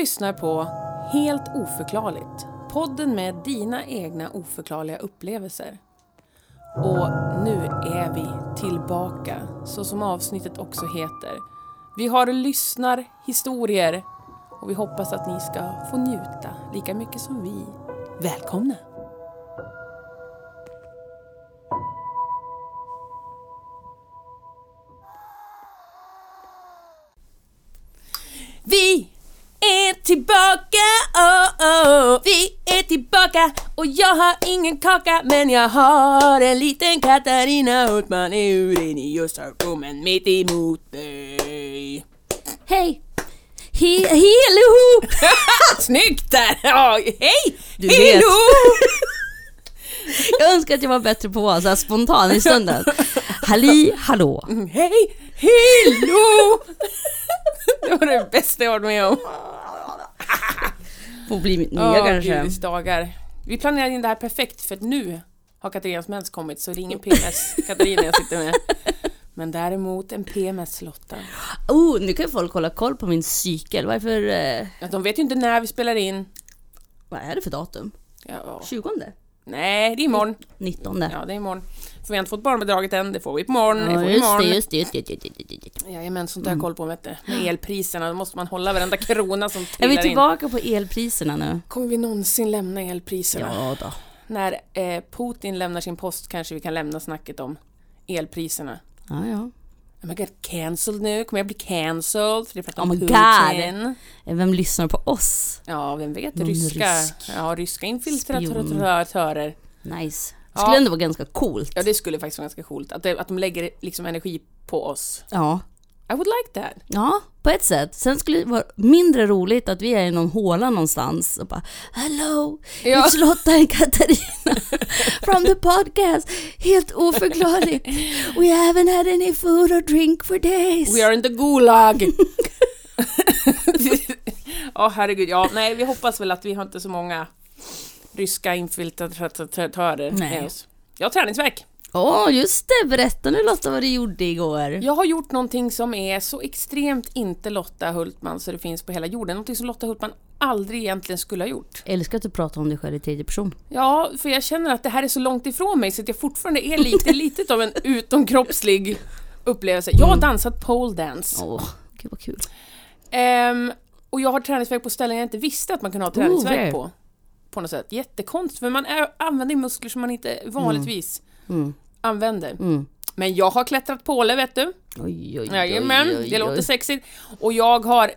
lyssnar på Helt oförklarligt. Podden med dina egna oförklarliga upplevelser. Och nu är vi tillbaka, så som avsnittet också heter. Vi har lyssnarhistorier och vi hoppas att ni ska få njuta lika mycket som vi. Välkomna! Tillbaka och jag har ingen kaka men jag har en liten Katarina Hultman ur in i just rummen mitt emot dig. Hej! He Hello! Snyggt där! Ja, hej! Hello! Jag önskar att jag var bättre på att vara så här spontan i stunden. Halli hallå! Mm, Hej! Hello! Det var det bästa jag varit med om. Får bli mitt nya Åh, kanske. gudis dagar. Vi planerade in det här perfekt för att nu har Katarinas mens kommit så det är ingen PMS Katarina jag sitter med. Men däremot en PMS Lotta. Oh, nu kan ju folk hålla koll på min cykel. Vad är, för, eh, Ja, De vet ju inte när vi spelar in. vad är det för datum? Ja, 20? nej, det är imorgon. 19? Ja, det är imorgon. För vi har inte fått barnbidraget än, det får vi det får imorgon. det, just det, just det, just det, just det. Jajamän, sånt har jag koll på vet du. Med elpriserna, då måste man hålla varenda krona som Är vi trillar in. tillbaka på elpriserna nu? Kommer vi någonsin lämna elpriserna? Ja då. När eh, Putin lämnar sin post kanske vi kan lämna snacket om elpriserna. Ja, ja. Am I get cancelled nu? Kommer jag bli cancelled? För det är Oh my Putin. Vem lyssnar på oss? Ja, vem vet? Någon ryska, rysk ja, ryska infiltratörer. Nice. Ja. Skulle ändå vara ganska coolt. Ja, det skulle faktiskt vara ganska coolt. Att, det, att de lägger liksom energi på oss. Ja. I would like that. Ja, på ett sätt. Sen skulle det vara mindre roligt att vi är i någon håla någonstans och bara Hello, Ja. it's Lotta and Katarina from the podcast. Helt oförklarligt. We haven't had any food or drink for days. We are in the Gulag! Ja, herregud. Ja, nej, vi hoppas väl att vi har inte så många ryska infiltratörer Nej. med oss. Jag har träningsvärk. Åh, just det. Berätta nu Lotta vad du gjorde igår. Jag har gjort någonting som är så extremt inte Lotta Hultman så det finns på hela jorden. Någonting som Lotta Hultman aldrig egentligen skulle ha gjort. Älskar att du pratar om dig själv i tredje person. Ja, för jag känner att det här är så långt ifrån mig så att jag fortfarande är lite, lite av en utomkroppslig upplevelse. Jag har dansat pole dance. Åh, gud vad kul. Ehm, och jag har träningsvärk på ställen jag inte visste att man kunde ha träningsvärk where? på. På något sätt. Jättekonstigt, för man är, använder muskler som man inte vanligtvis Mm. använder. Mm. Men jag har klättrat påle, vet du. Oj, oj, Jajamän, oj, oj, det låter oj. sexigt. Och jag har eh,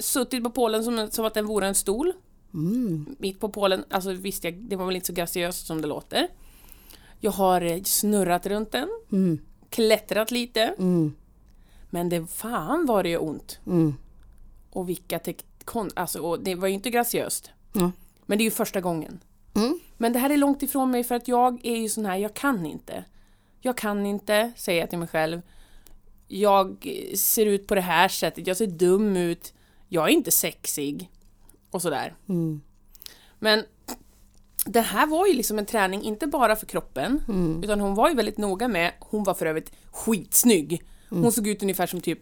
suttit på pålen som, som att den vore en stol. Mm. Mitt på pålen, alltså visst, jag, det var väl inte så graciöst som det låter. Jag har eh, snurrat runt den, Mm. klättrat lite. Mm. Men det fan var det ju ont. Mm. Och vilka kon- alltså, och det var ju inte graciöst. Men det är ju första gången. Mm. Men det här är långt ifrån mig för att jag är ju sån här, jag kan inte. Jag kan inte, säger jag till mig själv. Jag ser ut på det här sättet, jag ser dum ut. Jag är inte sexig. Och sådär. Mm. Men det här var ju liksom en träning, inte bara för kroppen, Mm. utan hon var ju väldigt noga med, hon var för övrigt skitsnygg. Mm. Hon såg ut ungefär som typ,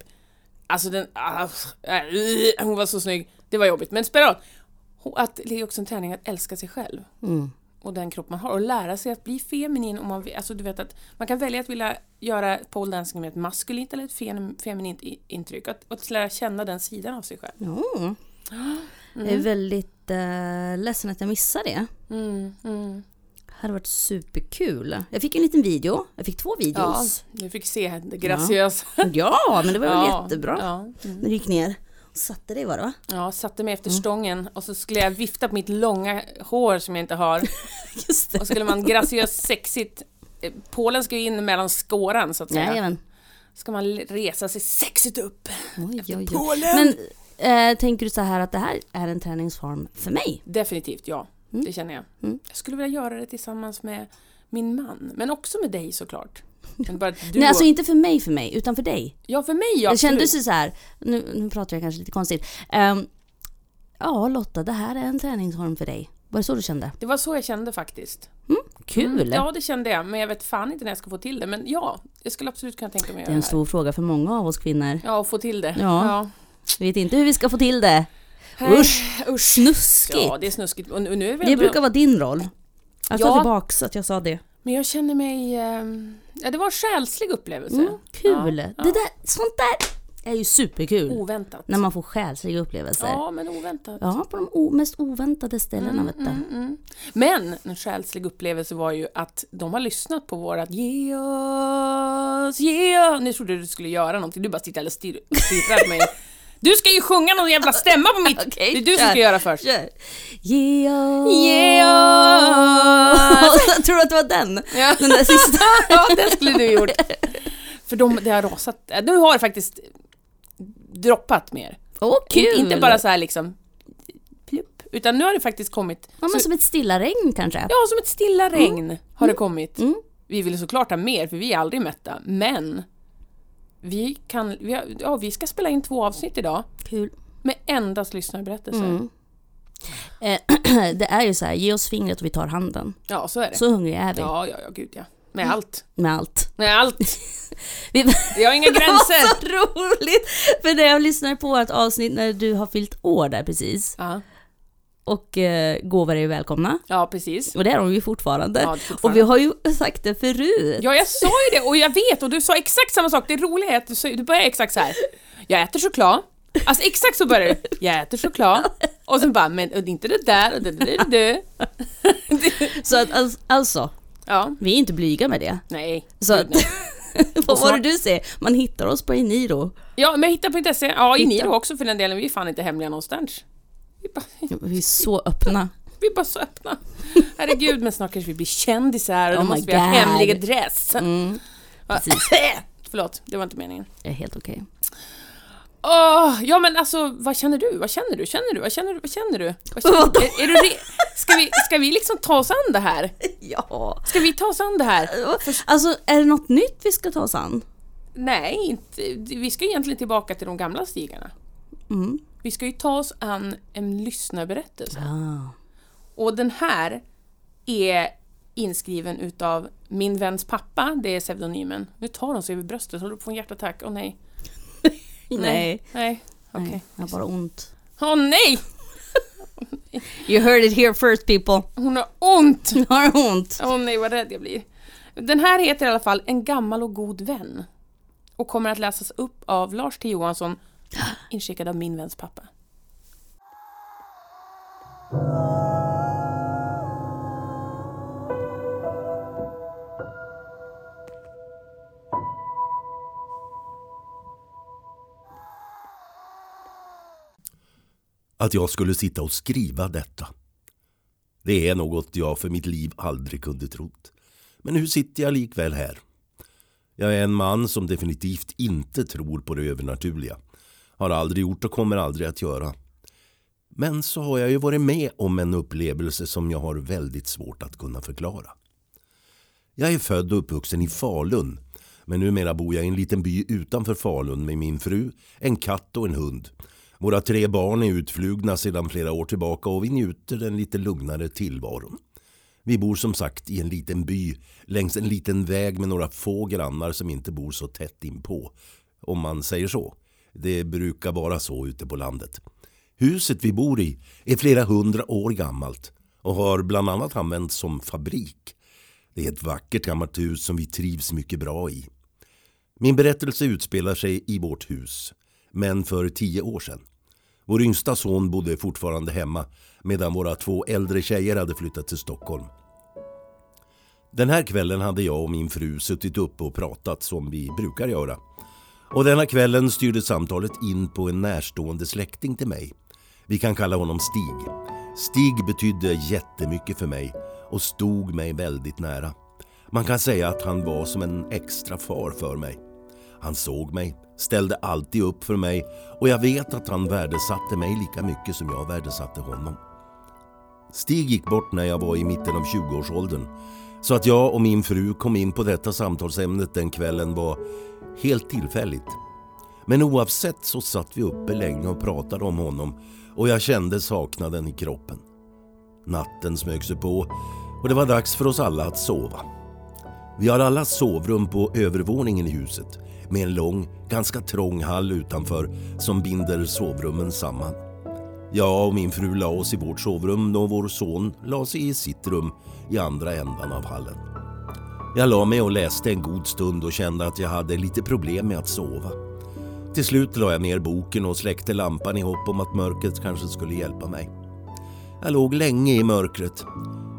alltså den, ah, äh, hon var så snygg. Det var jobbigt, men spelar Att det är också en träning att älska sig själv Mm. och den kropp man har och lära sig att bli feminin om man alltså du vet att man kan välja att vilja göra pole dancing med ett maskulint eller ett fem, feminint intryck. Att, att lära känna den sidan av sig själv. Ja. Jag är väldigt eh, ledsen att jag missade det. Mm, mm. Det hade varit superkul. Jag fick en liten video. Jag fick två Ja, videos. du fick se det graciösa. Ja, men det var väl Ja, jättebra. Ja, mm. När du gick ner satte dig var det va? ja, satte mig efter stången och så skulle jag vifta på mitt långa hår som jag inte har. Just Och så skulle man graciöst sexigt eh, Polen ska ju in mellan skåran så att säga. Jajamän. Ska man resa sig sexigt upp. Oj, oj, oj. Polen! Men eh, tänker du så här att det här är en träningsform för mig? Definitivt ja, Mm. det känner jag. Mm. Jag skulle vilja göra det tillsammans med min man, men också med dig såklart. Bara att Nej, alltså inte för mig, för mig, utan för dig. Ja, för mig ja, det kändes ju så här, nu, nu pratar jag kanske lite konstigt. Ehm, ja, Lotta, det här är en träningsform för dig. Var det så du kände? Det var så jag kände faktiskt. Kul! Mm, ja, det kände jag, men jag vet fan inte när jag ska få till det. Men ja, jag skulle absolut kunna tänka mig att Det är göra en det stor fråga för många av oss kvinnor. Ja, få till det. Ja. Vi vet inte hur vi ska få till det. Usch! Usch. Snuskigt! Ja, det är snuskigt. Och nu, är vi Det ändå... brukar vara din roll. Jag tar Ja. tillbaks att jag sa det. Men jag känner mig... ehm, Ja, det var en själslig upplevelse. Mm, kul! Ja, ja. Det där, sånt där är ju superkul. Oväntat. När man får själsliga upplevelser. Ja, Ja, men oväntat. på de mest oväntade ställena du. Mm, mm. Men en själslig upplevelse var ju att de har lyssnat på vårat Ge oss, ge oss. Nu trodde du skulle göra någonting, du bara sitter och stirrar på mig. Du ska ju sjunga någon jävla stämma på mitt... Okej, det är du som ska göra först. Kör! Ge oss! Jag tror att det var den. Ja. Den där sista. ja, det skulle du gjort. För de, det har rasat. Nu har faktiskt droppat mer. Åh, kul! Inte, inte bara så här liksom plupp, utan nu har det faktiskt kommit. Ja, men som ett stilla regn kanske? ja, som ett stilla regn har det kommit. Mm. Vi vill såklart ha mer, för vi är aldrig mätta, men vi, kan, vi, har, ja, vi ska spela in två avsnitt idag Kul. med endast lyssnarberättelser. Mm. Eh, det är ju så här, ge oss fingret och vi tar handen. Ja, så är det. Så hungriga är vi. Ja, ja, ja, gud ja. Med allt. Med allt. Med allt. Vi, Vi har inga Det gränser. var så roligt! För när jag lyssnade på ett avsnitt när du har fyllt år där precis. Ja, Och eh, gåvor är ju välkomna. ja, precis. Och det är de ju fortfarande. Ja, fortfarande. Och vi har ju sagt det förut. Ja, jag sa ju det och jag vet och du sa exakt samma sak. Det roliga är att du, sa- du börjar exakt så här. Jag äter choklad. Alltså exakt så börjar du. Jag äter choklad. Och sen bara, men och inte det där och det där är det. Så att alltså, alltså, Ja, vi är inte blyga med det. nej. Så att, nej. vad var det du säger? Man hittar oss på Eniro. Ja, men hitta.se. Ja, i Hitta. Niro också för den delen. Vi är fan inte hemliga någonstans. Vi bara, Vi är så öppna. vi är bara så öppna. Herregud, men snart kanske vi blir kändisar och då Oh måste vi ha God. hemlig adress. Mm, precis. Förlåt, det var inte meningen. det är helt okej. Åh, ja men alltså, vad känner du? Vad känner du? Känner du? Vad känner du? Vad känner du? Vad känner du? Är, är du re- ska, vi, ska vi liksom ta oss an det här? Ja. Ska vi ta oss an det här? Alltså, är det något nytt vi ska ta oss an? Nej, inte. vi ska egentligen tillbaka till de gamla stigarna. Mm. Vi ska ju ta oss an en lyssnarberättelse. Ah. Och den här är inskriven utav min väns pappa, det är pseudonymen. Nu tar hon sig över bröstet, håller på att få en hjärtattack. Åh nej. Nej. Nej, okej. Nej, jag har bara ont. Åh nej! You heard it here first people. Hon har ont! Nu har ont. Åh nej, vad rädd jag blir. Den här heter i alla fall En gammal och god vän. Och kommer att läsas upp av Lars T Johansson, inskickad av min väns pappa. att jag skulle sitta och skriva detta. Det är något jag för mitt liv aldrig kunde trott. Men nu sitter jag likväl här. Jag är en man som definitivt inte tror på det övernaturliga. Har aldrig gjort och kommer aldrig att göra. Men så har jag ju varit med om en upplevelse som jag har väldigt svårt att kunna förklara. Jag är född och uppvuxen i Falun. Men numera bor jag i en liten by utanför Falun med min fru, en katt och en hund. Våra tre barn är utflugna sedan flera år tillbaka och vi njuter den lite lugnare tillvaron. Vi bor som sagt i en liten by längs en liten väg med några få grannar som inte bor så tätt inpå. Om man säger så. Det brukar vara så ute på landet. Huset vi bor i är flera hundra år gammalt och har bland annat använts som fabrik. Det är ett vackert gammalt hus som vi trivs mycket bra i. Min berättelse utspelar sig i vårt hus, men för tio år sedan. Vår yngsta son bodde fortfarande hemma medan våra två äldre tjejer hade flyttat till Stockholm. Den här kvällen hade jag och min fru suttit uppe och pratat som vi brukar göra. Och denna kvällen styrde samtalet in på en närstående släkting till mig. Vi kan kalla honom Stig. Stig betydde jättemycket för mig och stod mig väldigt nära. Man kan säga att han var som en extra far för mig. Han såg mig, ställde alltid upp för mig och jag vet att han värdesatte mig lika mycket som jag värdesatte honom. Stig gick bort när jag var i mitten av 20-årsåldern så att jag och min fru kom in på detta samtalsämnet den kvällen var helt tillfälligt. Men oavsett så satt vi uppe länge och pratade om honom och jag kände saknaden i kroppen. Natten smög sig på och det var dags för oss alla att sova. Vi har alla sovrum på övervåningen i huset med en lång, ganska trång hall utanför som binder sovrummen samman. Jag och min fru la oss i vårt sovrum och vår son la sig i sitt rum i andra ändan av hallen. Jag la mig och läste en god stund och kände att jag hade lite problem med att sova. Till slut la jag ner boken och släckte lampan i hopp om att mörkret kanske skulle hjälpa mig. Jag låg länge i mörkret.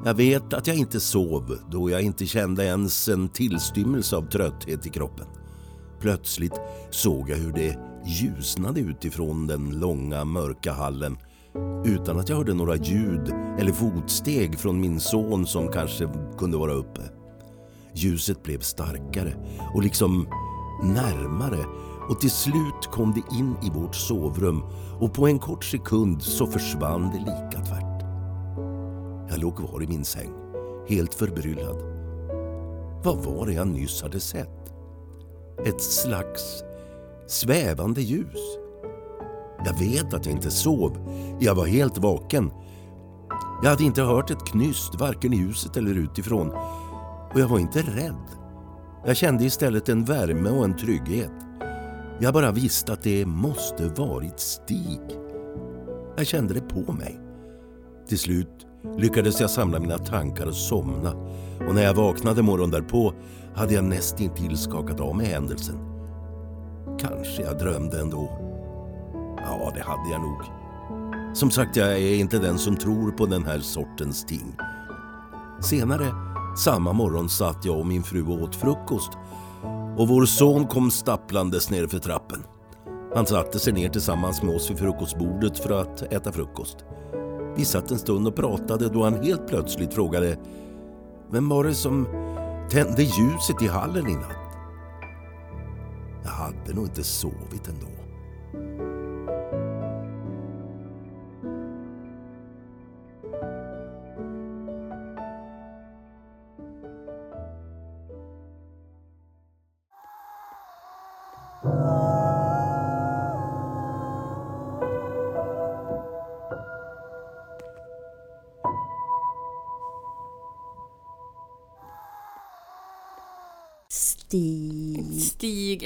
Jag vet att jag inte sov då jag inte kände ens en tillstymmelse av trötthet i kroppen. Plötsligt såg jag hur det ljusnade utifrån den långa mörka hallen utan att jag hörde några ljud eller fotsteg från min son som kanske kunde vara uppe. Ljuset blev starkare och liksom närmare och till slut kom det in i vårt sovrum och på en kort sekund så försvann det lika tvärt. Jag låg kvar i min säng, helt förbryllad. Vad var det jag nyss hade sett? Ett slags svävande ljus. Jag vet att jag inte sov. Jag var helt vaken. Jag hade inte hört ett knyst, varken i huset eller utifrån. Och jag var inte rädd. Jag kände istället en värme och en trygghet. Jag bara visste att det måste varit Stig. Jag kände det på mig. Till slut lyckades jag samla mina tankar och somna och när jag vaknade morgonen därpå hade jag nästintill skakat av mig händelsen. Kanske jag drömde ändå. Ja, det hade jag nog. Som sagt, jag är inte den som tror på den här sortens ting. Senare samma morgon satt jag och min fru och åt frukost och vår son kom stapplandes ner för trappen. Han satte sig ner tillsammans med oss vid frukostbordet för att äta frukost. Vi satt en stund och pratade då han helt plötsligt frågade Vem var det som tände ljuset i hallen i natt? Jag hade nog inte sovit ändå.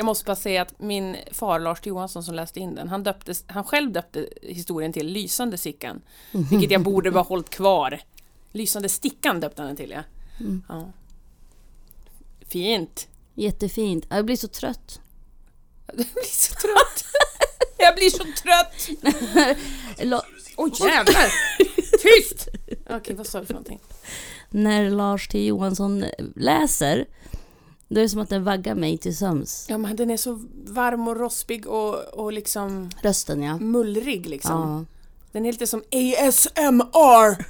Jag måste bara säga att min far Lars Johansson som läste in den, han, döpte, han själv döpte historien till Lysande stickan. Vilket jag borde bara hållit kvar. Lysande stickan döpte han den till ja. ja. Fint. Jättefint. Jag blir så trött. Jag blir så trött. Jag blir så trött. Oj jävlar! Tyst! Okej, vad sa du för någonting? när Lars T Johansson läser, då är det som att den vaggar mig till sömns. Ja men den är så varm och rospig och, och liksom Rösten ja. mullrig liksom. ja. Den är lite som ASMR!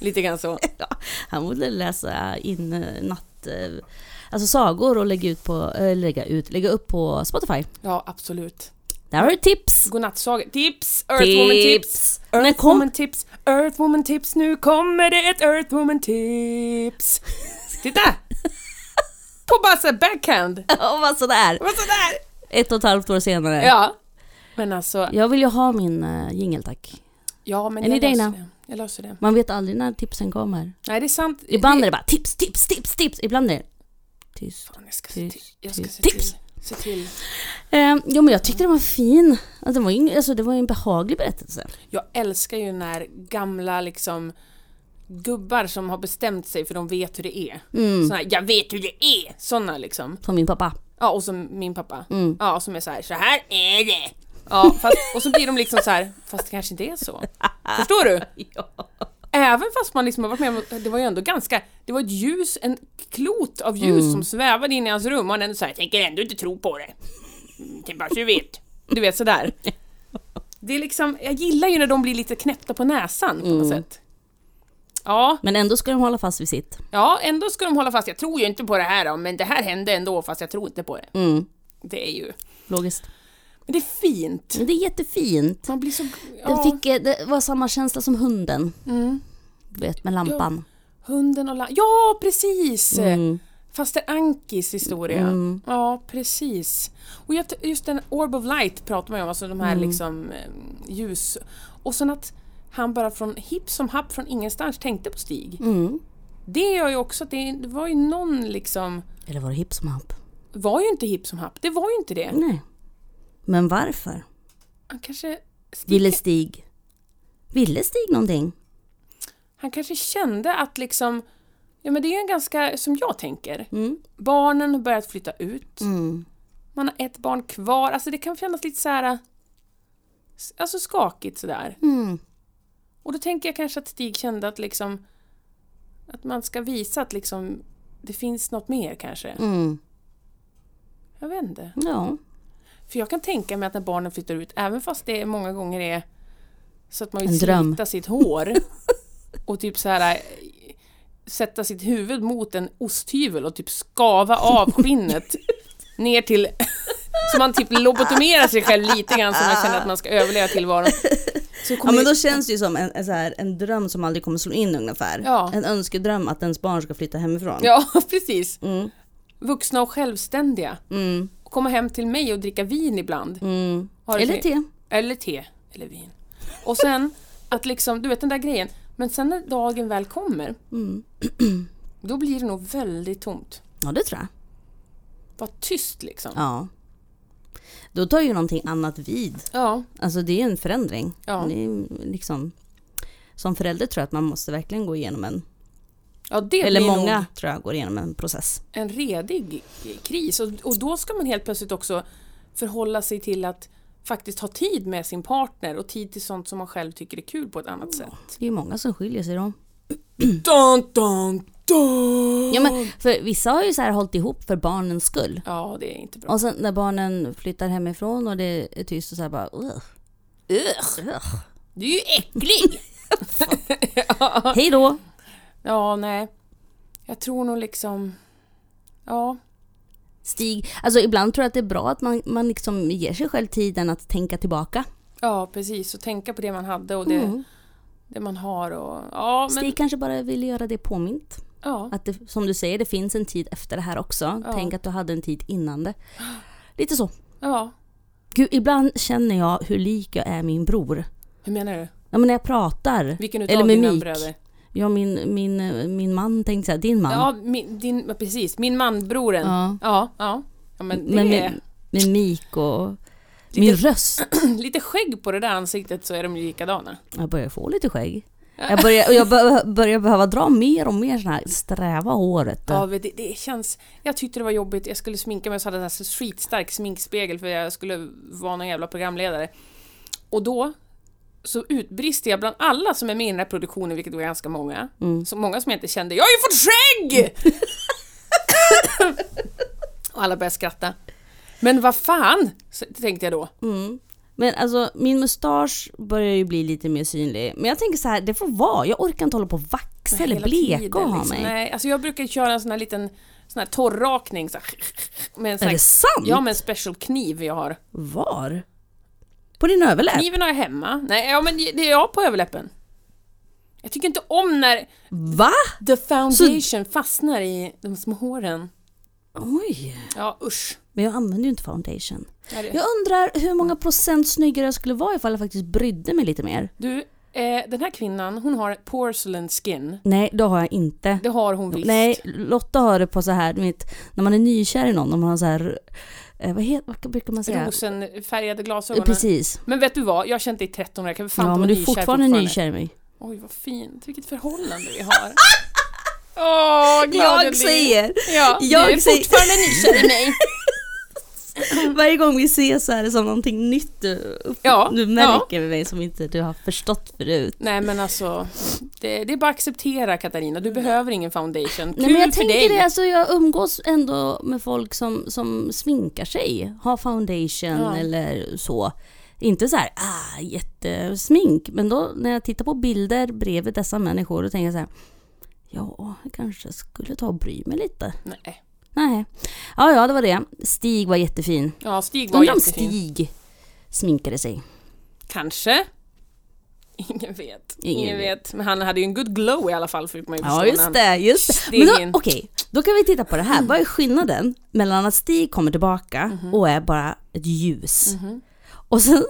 lite grann så. Han borde läsa in eh, natt... eh, Alltså sagor och lägga ut på, äh, lägga ut, lägga upp på Spotify. Ja, absolut. Där har du tips! Godnattsaga. Tips! Earthwoman tips! Kom- Earthwoman tips! Earthwoman tips! Nu kommer det ett Earthwoman tips! Titta! På bara så backhand. Och vad sådär! Vad sådär! Ett och ett halvt år senare. Ja. Men alltså, Jag vill ju ha min uh, jingel tack. ja men Är jag löser det. Jag löser det. Man vet aldrig när tipsen kommer. Nej, det är sant. Ibland är det bara tips, tips, tips, tips. Ibland är det tyst. Fan, jag ska se till. Tyst, ska tyst. se Tips! till. Se till. Eh, jo men jag tyckte den var fin. Alltså, det, var ju, alltså, det var en behaglig berättelse. Jag älskar ju när gamla liksom gubbar som har bestämt sig för de vet hur det är. Mm. Såna här, jag vet hur det är! Såna liksom. Som min pappa. Ja, och som min pappa. Mm. Ja, som är så här, så här är det! Ja, fast, och så blir de liksom så här, fast det kanske inte är så. Förstår du? Ja. Även fast man liksom har varit med om, det var ju ändå ganska, det var ett ljus, en klot av ljus Mm. som svävade in i hans rum och han ändå såhär, jag tänker ändå inte tro på det. Mm, Det är bara så du vet. Du vet sådär. Det är liksom, jag gillar ju när de blir lite knäppta på näsan på något Mm. sätt. Ja, Men ändå ska de hålla fast vid sitt. ja, ändå ska de hålla fast, jag tror ju inte på det här då, men det här hände ändå fast jag tror inte på det. Mm. Det är ju, Logiskt. men det är fint. Men det är jättefint. Man blir så... Den Ja. fick, eh, det var samma känsla som hunden. Mm. Du vet, med lampan. Hunden och la- Ja, precis! Mm. Faster Ankis historia. Mm. Ja, precis. Och just den Orb of Light pratar man ju om, alltså de här Mm. liksom eh, ljus. Och sen att han bara från hipp som happ från ingenstans tänkte på Stig. Mm. Det gör ju också att det, det var ju någon liksom... Eller var det hipp som happ? var ju inte hipp som happ, det var ju inte det. Nej. Men varför? Han kanske... Stig, Ville Stig. Ville Stig någonting? Han kanske kände att liksom, ja men det är ju en ganska, som jag tänker, Mm. barnen har börjat flytta ut. Mm. Man har ett barn kvar, alltså det kan kännas lite så här, alltså skakigt sådär. Mm. Och då tänker jag kanske att Stig kände att liksom, att man ska visa att liksom, det finns något mer kanske. Mm. Jag vet inte. Ja. För jag kan tänka mig att när barnen flyttar ut, även fast det många gånger är så att man vill slita sitt hår och typ så här eh, sätta sitt huvud mot en osthyvel och typ skava av skinnet ner till så man typ lobotomerar sig själv lite grann så man känner att man ska överleva tillvaron. Ja men då känns det ju som en, en, så här, en dröm som aldrig kommer slå in ungefär. Ja. En önskedröm att ens barn ska flytta hemifrån. Ja, precis. Mm. Vuxna och självständiga. Mm. Och komma hem till mig och dricka vin ibland. Mm. Eller te. Eller te, eller vin. Och sen att liksom, du vet den där grejen. Men sen när dagen väl kommer, Mm. då blir det nog väldigt tomt. Ja det tror jag. Bara tyst liksom. Ja. Då tar ju någonting annat vid. Ja, Alltså det är en förändring. Ja. Liksom, som förälder tror jag att man måste verkligen gå igenom en, ja det eller blir många nog tror jag går igenom en process. en redig kris. Och, och då ska man helt plötsligt också förhålla sig till att faktiskt ha tid med sin partner och tid till sånt som man själv tycker är kul på ett annat sätt. Det är ju många som skiljer sig då. Dun, dun, Ja men för vissa har ju så här hållit ihop för barnens skull. Ja, det är inte bra. Och sen när barnen flyttar hemifrån och det är tyst och så här bara Ugh. Ugh, Ugh. du är ju äcklig! Hej då! Ja, nej. Jag tror nog liksom... Ja, Stig, alltså ibland tror jag att det är bra att man, man liksom ger sig själv tiden att tänka tillbaka. ja precis. Och tänka på det man hade och det, Mm. det man har. Och, ja, men, Stig kanske bara vill göra det påmint. Ja, Att det, som du säger, det finns en tid efter det här också. Ja. Tänk att du hade en tid innan det. Lite så. ja. Gud, ibland känner jag hur lik jag är min bror. Hur menar du? Ja, men när jag pratar. Vilken Eller utav dina bröder? Ja, min, min, min man tänkte säga, din man. Ja, min, din, precis. Min man, broren. Ja. Ja, ja. ja men det Men med, med mik och min röst. lite skägg på det där ansiktet så är de likadana. Jag börjar få lite skägg. Jag börjar, och jag bör- börjar behöva dra mer och mer sån här sträva håret. Ja, det, det känns... Jag tyckte det var jobbigt. Jag skulle sminka mig så hade jag så skitstark sminkspegel för jag skulle vara någon jävla programledare. Och då så utbrister jag bland alla som är med i den här produktionen, vilket var ganska många. Mm. Så många som jag inte kände. Jag har ju fått skägg! och alla började skratta. Men vad fan, tänkte jag då. Mm. Men alltså min mustasch börjar ju bli lite mer synlig. Men jag tänker så här, det får vara. Jag orkar inte hålla på och vaxa eller bleka tiden, och ha liksom. mig. Nej, alltså jag brukar köra en sån här liten sån här torrrakning. Så här, med en sån Är här, det sant? Ja, med en special kniv jag har. Var? På din överläpp? Kniven har jag hemma. Nej, ja men det är jag på överläppen. Jag tycker inte om när Va? the foundation fastnar i de små håren. Oj. Ja, usch. Men jag använder ju inte foundation. Jag undrar hur många procent snyggare jag skulle vara ifall jag faktiskt brydde mig lite mer. Du, eh, den här kvinnan, hon har porcelain skin. Nej, det har jag inte. Det har hon visst. Nej, Lotta har det på så här, vet, när man är nykär i någon, om man har så här, eh, vad, heter, vad brukar man säga? Rosenfärgade Eh, glasögon. Precis. Men vet du vad? Jag har känt dig i 13 år. Jag kan för fan Ja, men du är fortfarande nykär i mig. Oj, vad fint. Vilket förhållande vi har. Åh, glad Jag säger, Ja, jag du är säger- fortfarande nykär i mig. varje gång vi ses så är det som någonting nytt du, Ja, du märker med mig som inte du har förstått förut. Nej men alltså, det, det är bara att acceptera Katarina, du behöver ingen foundation. Kul Nej, men jag för tänker dig. det, alltså jag umgås ändå med folk som, som sminkar sig, har foundation Ja. eller så. Inte så här, ah, jättesmink, men då när jag tittar på bilder bredvid dessa människor då tänker jag så här, ja, jag kanske skulle ta och bry mig lite. Nej. Nej. Ja, ja, det var det. Stig var jättefin. Ja, Stig var Undrar om jättefin. Stig sminkade sig. Kanske. Ingen vet. Ingen Ingen, vet. Men han hade ju en good glow i alla fall fick man ju. Ja, just det. Just det. Men då, okej, då kan vi titta på det här. Vad är skillnaden mellan att Stig kommer tillbaka Mhm. och är bara ett ljus? Och sen,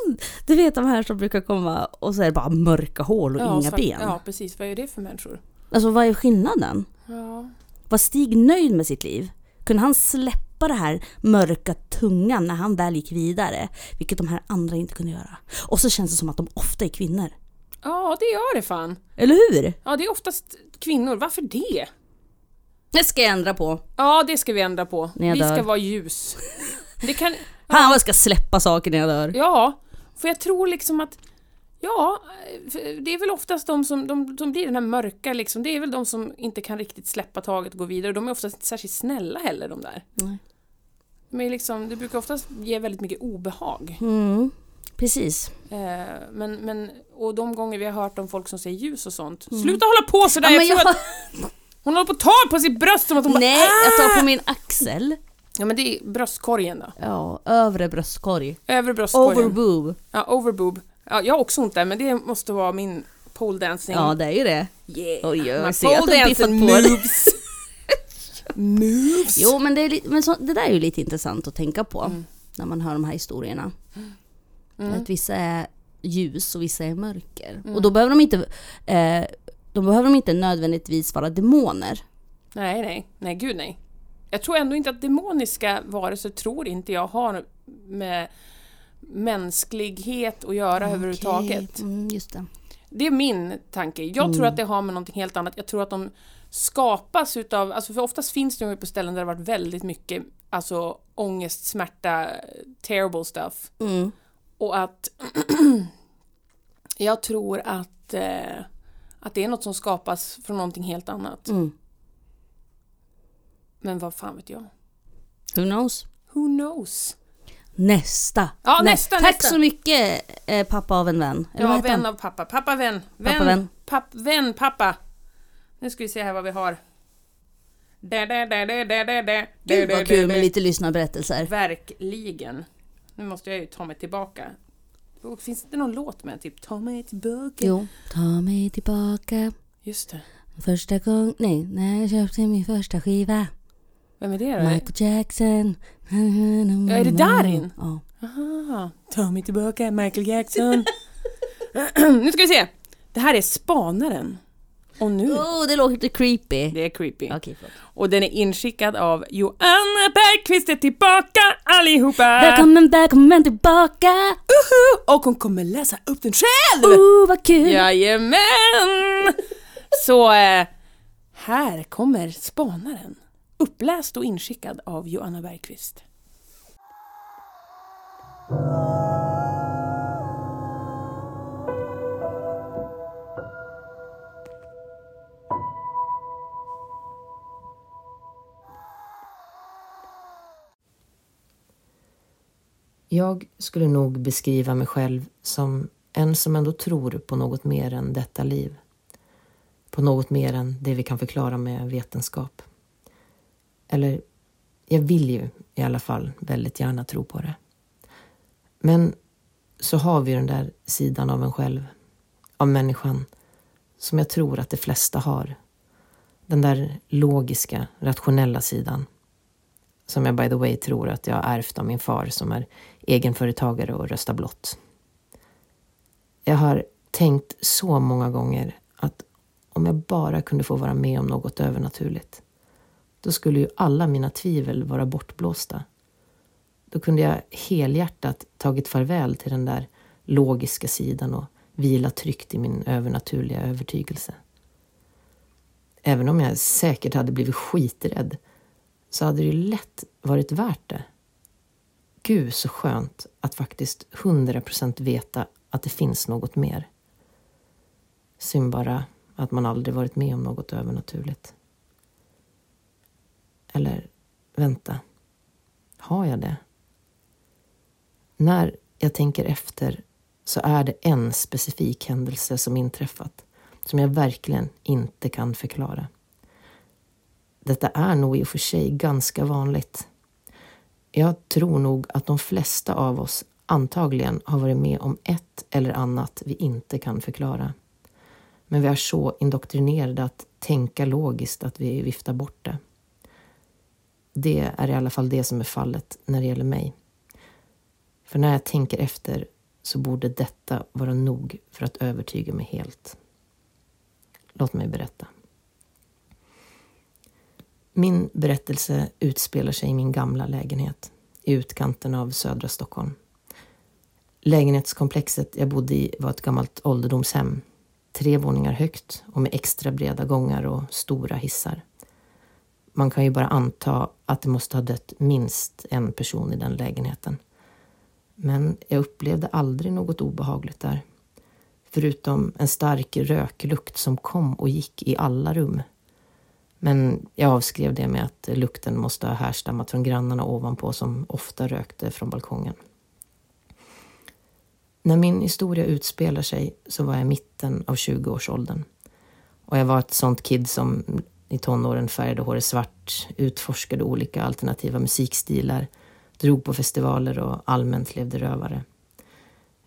du vet de här som brukar komma och så är det bara mörka hål och Ja, inga så- ben. Ja, precis. Vad är det för människor? Alltså vad är skillnaden? Ja. Var Stig nöjd med sitt liv? Kunde han släppa det här mörka tungan när han väl gick vidare? Vilket de här andra inte kunde göra. Och så känns det som att de ofta är kvinnor. Ja, det gör det fan. Eller hur? Ja, det är oftast kvinnor. Varför det? Det ska jag ändra på. Ja, det ska vi ändra på. Vi ska dör. vara ljus. Det kan... Han jag ska släppa saker när jag dör. Ja, för jag tror liksom att Ja, det är väl oftast de som, de, som blir den här mörka liksom, det är väl de som inte kan riktigt släppa taget och gå vidare. De är oftast inte särskilt snälla heller de där. Nej. Är liksom, det brukar oftast ge väldigt mycket obehag. Mm, precis. Eh, men, men, och de gånger vi har hört om folk som säger ljus och sånt. Sluta hålla på sådär! Mm. Ja, jag men tror jag... att hon håller på att ta på sitt bröst som att hon bara, Nej, jag tar på min axel. Ja men det är bröstkorgen då. Ja, övre bröstkorg. Övre bröstkorgen. Overboob. Ja, overboob. Ja, jag har också ont där men det måste vara min pole dancing. Ja, det är ju det. Yeah. Oj, jag ser att du dancing på moves. moves. Jo, men, det, är, men så, det där är ju lite intressant att tänka på Mm. när man hör de här historierna. Att vissa är ljus och vissa är mörker. Mm. Och då behöver de inte eh, då behöver de inte nödvändigtvis vara demoner. Nej, nej, nej, gud nej. Jag tror ändå inte att demoniska varelser tror inte jag har med mänsklighet att göra överhuvudtaget. Okej, Mm, just det. Det är min tanke. Jag tror att det har med någonting helt annat. Jag tror att de skapas utav, alltså för oftast finns de ju på ställen där det har varit väldigt mycket alltså ångest, smärta, terrible stuff. Mm. Och att jag tror att, eh, att det är något som skapas från någonting helt annat. Mm. Men vad fan vet jag? Who knows? Who knows? Nästa! Ja, nästa, Tack nästa. så mycket eh, pappa av en vän. Eller Ja, vän han? av pappa. Pappa, vän. Vän, Pappa, vän. Papp, vän, pappa. Nu ska vi se här vad vi har. Där, där, där, där, där, där, där. Gud vad kul med lite lyssnarberättelser. Verkligen. Nu måste jag ju ta mig tillbaka. Finns det inte någon låt med typ Ta mig tillbaka? Jo. Ta mig tillbaka Just det. första gången, nej, när jag köpte min första skiva. Vem är det då? Michael Jackson. Ja, är det Darin? Ja. Aha. Ta mig tillbaka, Michael Jackson. nu ska vi se. Det här är Spanaren. Och nu, Oh, det låter creepy. det är creepy. Förlåt. Och den är inskickad av Joanna Bergqvist är tillbaka allihopa! Välkommen, välkommen tillbaka! Uhu! Och hon kommer läsa upp den själv! Oh, vad kul! Jajamän! Så eh, här kommer Spanaren. Uppläst och inskickad av Joanna Bergqvist. Jag skulle nog beskriva mig själv som en som ändå tror på något mer än detta liv. På något mer än det vi kan förklara med vetenskap. Eller, jag vill ju i alla fall väldigt gärna tro på det. Men så har vi den där sidan av en själv, av människan, som jag tror att de flesta har. Den där logiska, rationella sidan som jag by the way tror att jag har ärvt av min far som är egenföretagare och röstar blått. Jag har tänkt så många gånger att om jag bara kunde få vara med om något övernaturligt, då skulle ju alla mina tvivel vara bortblåsta. Då kunde jag helhjärtat tagit farväl till den där logiska sidan och vila tryggt i min övernaturliga övertygelse. Även om jag säkert hade blivit skiträdd så hade det ju lätt varit värt det. Gud så skönt att faktiskt 100% veta att det finns något mer. Synd bara att man aldrig varit med om något övernaturligt. Eller, vänta. Har jag det? När jag tänker efter så är det en specifik händelse som inträffat som jag verkligen inte kan förklara. Detta är nog i och för sig ganska vanligt. Jag tror nog att de flesta av oss antagligen har varit med om ett eller annat vi inte kan förklara. Men vi är så indoktrinerade att tänka logiskt att vi viftar bort det. Det är i alla fall det som är fallet när det gäller mig. För när jag tänker efter så borde detta vara nog för att övertyga mig helt. Låt mig berätta. Min berättelse utspelar sig i min gamla lägenhet i utkanten av södra Stockholm. Lägenhetskomplexet jag bodde i var ett gammalt ålderdomshem tre våningar högt och med extra breda gångar och stora hissar. Man kan ju bara anta att det måste ha dött minst en person i den lägenheten. Men jag upplevde aldrig något obehagligt där. Förutom en stark röklukt som kom och gick i alla rum. Men jag avskrev det med att lukten måste ha härstammat från grannarna ovanpå som ofta rökte från balkongen. När min historia utspelar sig så var jag i mitten av 20-årsåldern. Och jag var ett sånt kid som i tonåren färgade håret svart, utforskade olika alternativa musikstilar, drog på festivaler och allmänt levde rövare.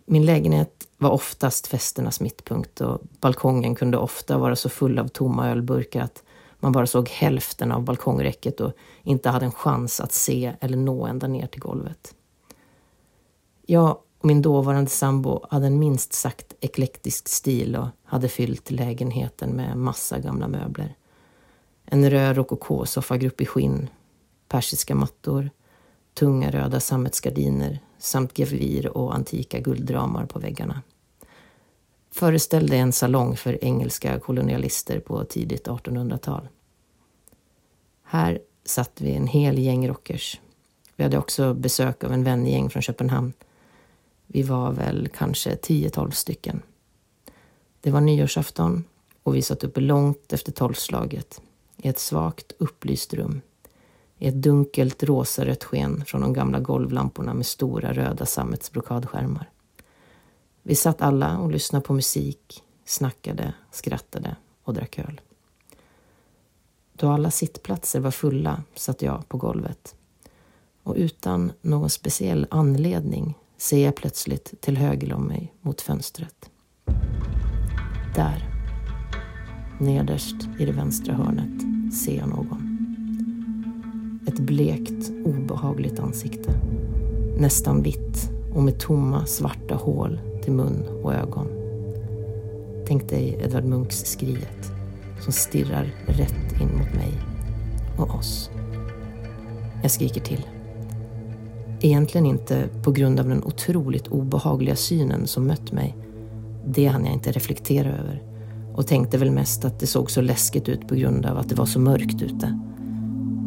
Min lägenhet var oftast festernas mittpunkt och balkongen kunde ofta vara så full av tomma ölburkar att man bara såg hälften av balkongräcket och inte hade en chans att se eller nå ända ner till golvet. Jag och min dåvarande sambo hade en minst sagt eklektisk stil och hade fyllt lägenheten med massa gamla möbler. En röd rokokosofagrupp i skinn, persiska mattor, tunga röda sammetsgardiner samt gevir och antika guldramar på väggarna. Föreställde en salong för engelska kolonialister på tidigt 1800-tal. Här satt vi en hel gäng rockers. Vi hade också besök av en vängäng från Köpenhamn. Vi var väl kanske 10-12 stycken. Det var nyårsafton och vi satt uppe långt efter tolvslaget i ett svagt upplyst rum i ett dunkelt rosarött sken från de gamla golvlamporna med stora röda sammetsbrokadskärmar. Vi satt alla och lyssnade på musik, snackade, skrattade och drack öl. Då alla sittplatser var fulla satt jag på golvet. Och utan någon speciell anledning ser jag plötsligt till höger om mig mot fönstret. Där, nederst i det vänstra hörnet, ser jag någon. Ett blekt, obehagligt ansikte. Nästan vitt och med tomma, svarta hål till mun och ögon. Tänk dig Edvard Munchs Skriet som stirrar rätt in mot mig och oss. Jag skriker till. Egentligen inte på grund av den otroligt obehagliga synen som mött mig. Det hann jag inte reflektera över och tänkte väl mest att det såg så läskigt ut på grund av att det var så mörkt ute.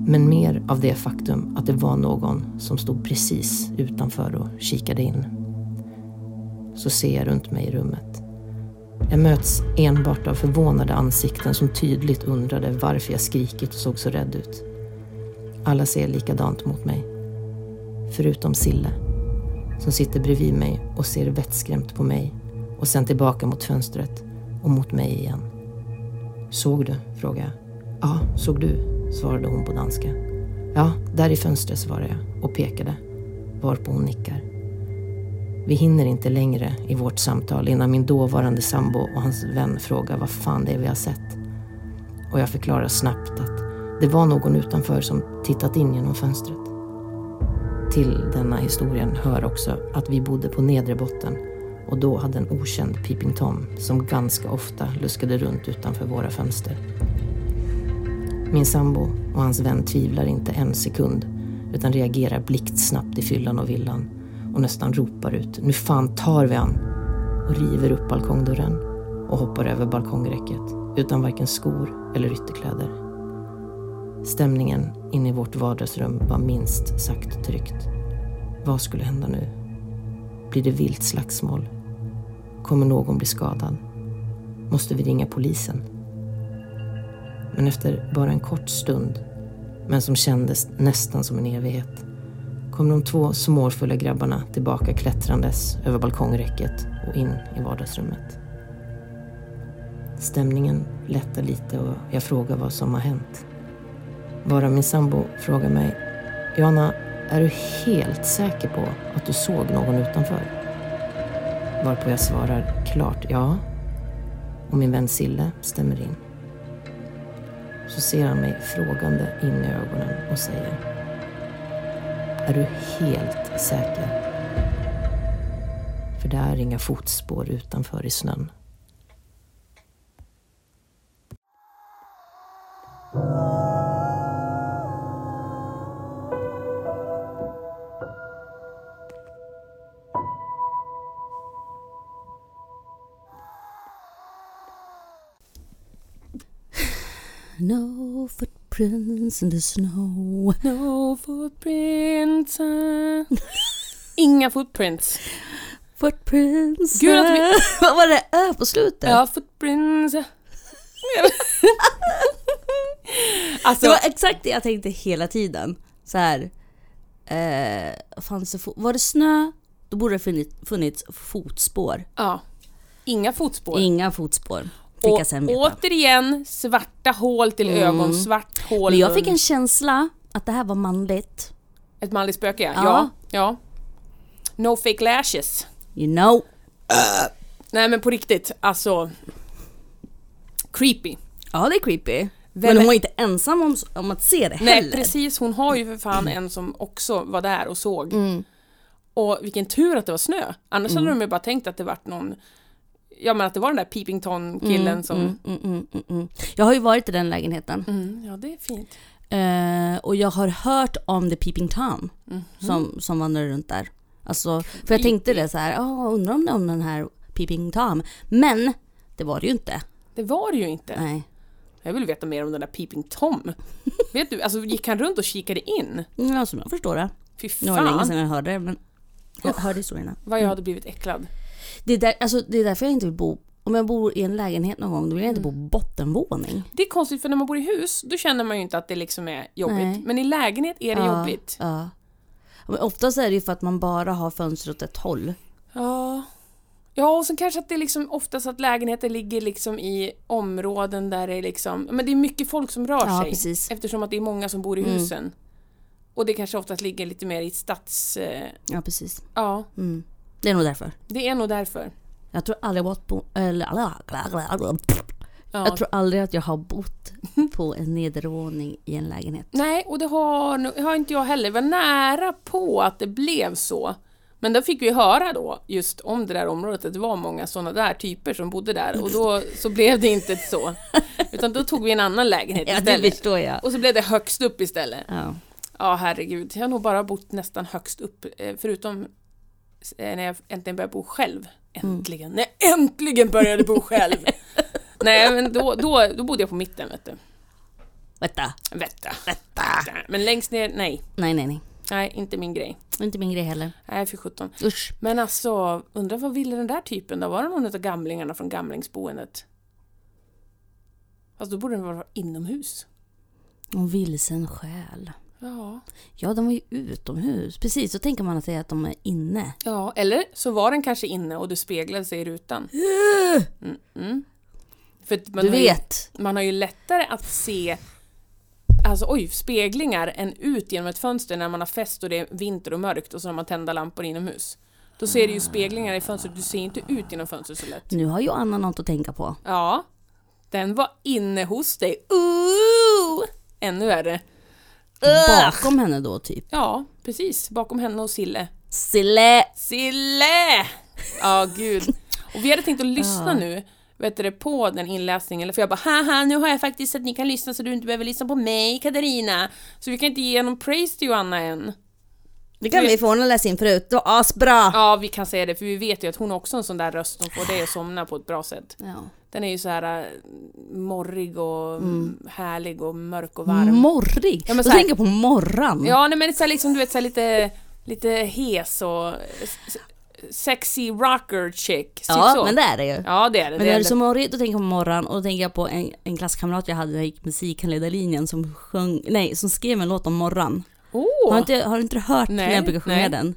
Men mer av det faktum att det var någon som stod precis utanför och kikade in. Så ser jag runt mig i rummet. Jag möts enbart av förvånade ansikten som tydligt undrade varför jag skrikit och såg så rädd ut. Alla ser likadant mot mig. Förutom Sille, som sitter bredvid mig och ser vettskrämt på mig och sen tillbaka mot fönstret och mot mig igen. Såg du? frågade jag. Ja, såg du? svarade hon på danska. Ja, där i fönstret svarade jag och pekade, varpå hon nickar. Vi hinner inte längre i vårt samtal innan min dåvarande sambo och hans vän frågar vad fan det är vi har sett. Och jag förklarar snabbt att det var någon utanför som tittat in genom fönstret. Till denna historien hör också att vi bodde på nedre botten och då hade en okänd Peeping Tom som ganska ofta luskade runt utanför våra fönster. Min sambo och hans vän tvivlar inte en sekund utan reagerar blixtsnabbt i fyllan och villan och nästan ropar ut Nu fan tar vi han! och river upp balkongdörren och hoppar över balkongräcket utan varken skor eller ytterkläder. Stämningen inne i vårt vardagsrum var minst sagt tryckt. Vad skulle hända nu? Blir det vilt slagsmål? Kommer någon bli skadad? Måste vi ringa polisen? Men efter bara en kort stund, men som kändes nästan som en evighet, kom de två småfulla grabbarna tillbaka klättrandes över balkongräcket och in i vardagsrummet. Stämningen lättar lite och jag frågar vad som har hänt. Bara min sambo frågar mig, Jana, är du helt säker på att du såg någon utanför? Varpå jag svarar klart ja. Och min vän Sille stämmer in. Så ser han mig frågande in i ögonen och säger Är du helt säker? För det är inga fotspår utanför i snön. Footprints in the snow. No footprints. uh. Inga footprints. Footprints. Gud, att vi- Vad var det ö på slutet? Ja, footprints. alltså, Det var exakt det jag tänkte hela tiden. Så här. Eh, fanns det var det snö, då borde det funnits, funnits fotspår. ja. Inga fotspår. Inga fotspår. Fick Och sen veta. återigen, svarta hål till ögon, svart hål Men jag fick en känsla att det här var manligt. Ett manligt spöke, ja. Ja. ja. No fake lashes. You know. Nej men på riktigt, alltså. Creepy. Ja, det är creepy. Vem Men hon var inte ensam om, om att se det Nej heller. precis, hon har ju för fan en som också var där och såg. Mm. Och vilken tur att det var snö. Annars hade de ju bara tänkt att det vart någon Ja men att det var den där Peeping Tom killen som Mm, mm, mm, mm, mm. Jag har ju varit i den lägenheten. mm, Ja det är fint. Eh, och jag har hört om The Peeping Tom Mhm. som, som vandrar runt där. Alltså, för jag tänkte det så här, oh, undrar om om den här Peeping Tom. Men det var det ju inte. Det var det ju inte. Nej. Jag vill veta mer om den där Peeping Tom. Vet du, alltså gick han runt och kikade in? Ja, som jag förstår det. Fy Det var länge fan sedan jag hörde det, men jag hörde historierna. vad jag hade blivit äcklad. Det är, där, alltså, det är därför jag inte vill bo, om jag bor i en lägenhet någon gång, då vill jag inte bo Mm. på bottenvåning. Det är konstigt för när man bor i hus, då känner man ju inte att det liksom är jobbigt. Nej. Men i lägenhet är det Ja, jobbigt. Ja. Men oftast är det ju för att man bara har fönster åt ett håll. Ja. Ja, och sen kanske att det är liksom oftast att lägenheter ligger liksom i områden där det är liksom, men det är mycket folk som rör Ja, sig. precis. Eftersom att det är många som bor i Mm. husen. Och det kanske oftast ligger lite mer i stads... Ja, precis. ja, Mm. Det är nog därför. det är nog därför. Jag tror aldrig jag bott på... Eller, Ja. Jag tror aldrig att jag har bott på en nedervåning i en lägenhet. Nej, och det har, har inte jag heller. Det var nära på att det blev så. Men då fick vi höra då just om det där området, att det var många sådana där typer som bodde där och då så blev det inte så. Utan då tog vi en annan lägenhet Ja, det istället. förstår jag. Och så blev det högst upp istället. Ja. Ja, herregud. Jag har nog bara bott nästan högst upp, eh, förutom när jag äntligen började bo själv. Äntligen! När jag äntligen började bo själv! Nej, men då, då, då bodde jag på mitten, vet du. Vänta. Vetta. Vetta. Men längst ner, nej. Nej, nej, nej. Nej, inte min grej. Inte min grej heller. Nej, för 17. Usch. Men alltså, undrar vad ville den där typen då? Var det någon av gamlingarna från gamlingsboendet? Fast då borde den vara inomhus. En vilsen själ. Ja. Ja, de var ju utomhus. Precis, så tänker man att är att de är inne. Ja, eller så var den kanske inne och det speglade sig i rutan. Mm, mm. För att man Du har ju- vet. man har ju lättare att se Alltså oj, speglingar än ut genom ett fönster när man har fest och det är vinter och mörkt och så har man tända lampor inomhus. Då ser du ju speglingar i fönstret, du ser inte ut genom fönstret så lätt. Nu har ju Anna något att tänka på. Ja, den var inne hos dig. Ooh! Ännu värre. Bakom henne då, typ. Ja, precis. Bakom henne och Sille. Sille! Sille! Ja, gud. Och vi hade tänkt att lyssna nu vet du, på den inläsningen, för jag bara haha, nu har jag faktiskt att ni kan lyssna så du inte behöver lyssna på mig, Katarina. Så vi kan inte ge någon praise till Joanna än. Det kan vi få, hon har läst in förut. Det var asbra! Ja, vi kan säga det, för vi vet ju att hon har också en sån där röst som får dig att somna på ett bra sätt. Ja. Den är ju så här äh, morrig och härlig och mörk och varm. Morrig! Ja, men så här- tänker på morran. Ja, nej men så här, liksom, du vet så här, lite, lite hes och sexy rocker chick. Typ Ja, så. men det är det ju. Ja, det är det. Men det när är du så morrig, då tänker jag på morgon och då tänker jag på en, en klasskamrat jag hade när jag gick musikhandledarlinjen som sjöng, nej, som skrev en låt om morgon. Åh! Har, inte, har du inte hört Nej, när jag brukar sjunga nej. den?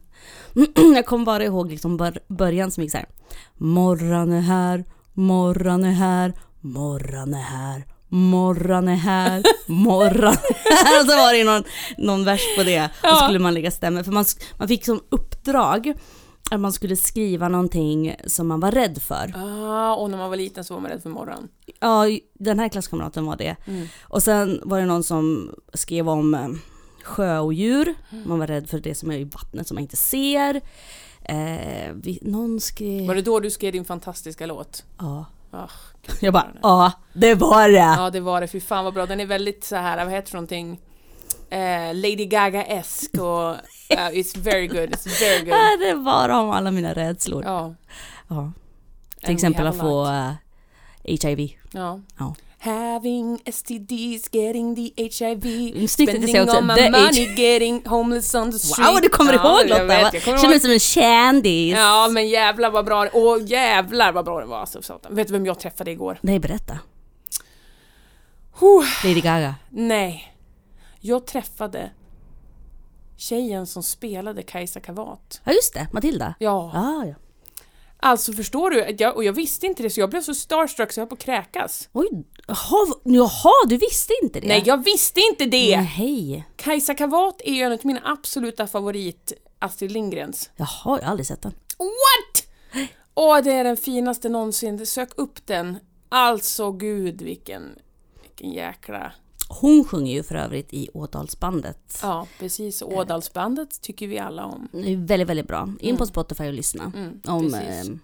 jag kommer bara ihåg liksom bör, början som gick så här. Morran är här, morran är här, morran är här, morran är här, morran är här. Och så var det någon, någon vers på det. Och Ja. skulle man lägga stämmer. För man, man fick som uppdrag att man skulle skriva någonting som man var rädd för. Ah, och när man var liten så var man rädd för morgon. Ja, den här klasskamraten var det. Mm. Och sen var det någon som skrev om eh, sjöodjur. Man var rädd för det som är i vattnet som man inte ser. Eh, vi, någon skrev... Var det då du skrev din fantastiska låt? Ja. Ah, Jag bara, ja, det var det! ja, det var det. Fy fan vad bra. Den är väldigt så här, vad heter det någonting? Eh, Lady Gaga-esk och uh, it's very good, it's very good. Ja, det var om alla mina rädslor. Ja. Ja. Till we exempel att få lot. eh, HIV. Ja. Ja. Having STDs, getting the HIV, du spending all my the money, getting homeless on the street. Wow, du kommer Ja, ihåg jag Lotta! vet, va? jag kommer Känner mig som en kändis. Ja men jävlar vad bra Åh jävlar vad bra den var alltså, satan. Vet du vem jag träffade igår? Nej, berätta. Huh. Lady Gaga. Nej. Jag träffade tjejen som spelade Kajsa Kavat. Ja just det, Matilda. Ja. Ah, ja. Alltså förstår du? Jag, och jag visste inte det så jag blev så starstruck så jag höll på att kräkas. Oj, jaha, du visste inte det? Nej jag visste inte det! Nej. Kajsa Kavat är ju en av mina absoluta favorit Astrid Lindgrens. Jaha, jag har aldrig sett den. What? Åh, det är den finaste någonsin. Sök upp den. Alltså gud vilken, vilken jäkla... Hon sjunger ju för övrigt i Ådalsbandet. Ja, precis. Ådalsbandet tycker vi alla om. Det är väldigt, väldigt bra. In på Spotify och lyssna. Mm, Om precis. eh,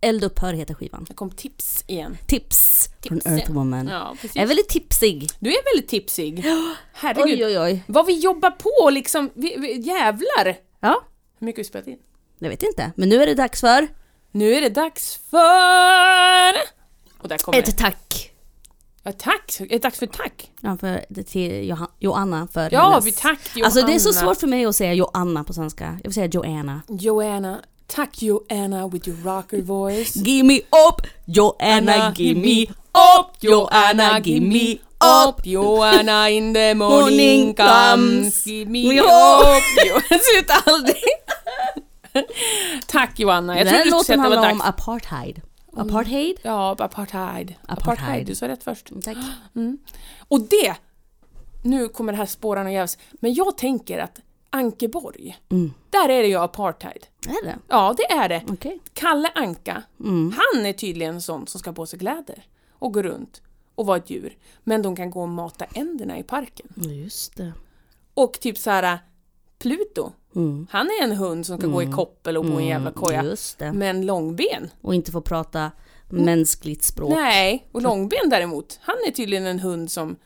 Eldupphör heter skivan. Det kom tips igen. Tips från Tips. Earthwoman. Ja, precis. Jag är väldigt tipsig. Du är väldigt tipsig. Herregud. Oj, oj, oj. Vad vi jobbar på liksom. Vi, vi, jävlar! Ja, Hur mycket har vi spelat in? jag vet inte. Men nu är det dags för Nu är det dags för... Och där kommer det. ett tack. Ja, tack! Det dags för tack? Ja, för, det till Johan, Joanna för Ja, hennes... vi tack Johanna. Alltså det är så svårt för mig att säga Joanna på svenska. Jag vill säga Joanna. Joanna. Tack Joanna with your rocker voice. Give me up, Joanna, give me up, Joanna, give me up. Joanna in the morning comes. comes. Give me Me up. Sluta aldrig. Tack Joanna. Jag Den här låten handlar om dags. apartheid. Apartheid? Ja, apartheid. Apartheid. Du sa rätt först. Tack. Och det, nu kommer det här spåran och jävs, men jag tänker att Ankeborg, Mm. där är det ju apartheid. Är det? Ja, det är det. Okej. Kalle Anka, Mm. han är tydligen en sån som ska på sig kläder och gå runt och vara ett djur. Men de kan gå och mata änderna i parken. Just det. Och typ så här Pluto, Mm. han är en hund som ska gå i koppel och bo i en jävla koja. Just det. Men långben, Och inte få prata mänskligt språk. nej. Och långben däremot, han är tydligen en hund som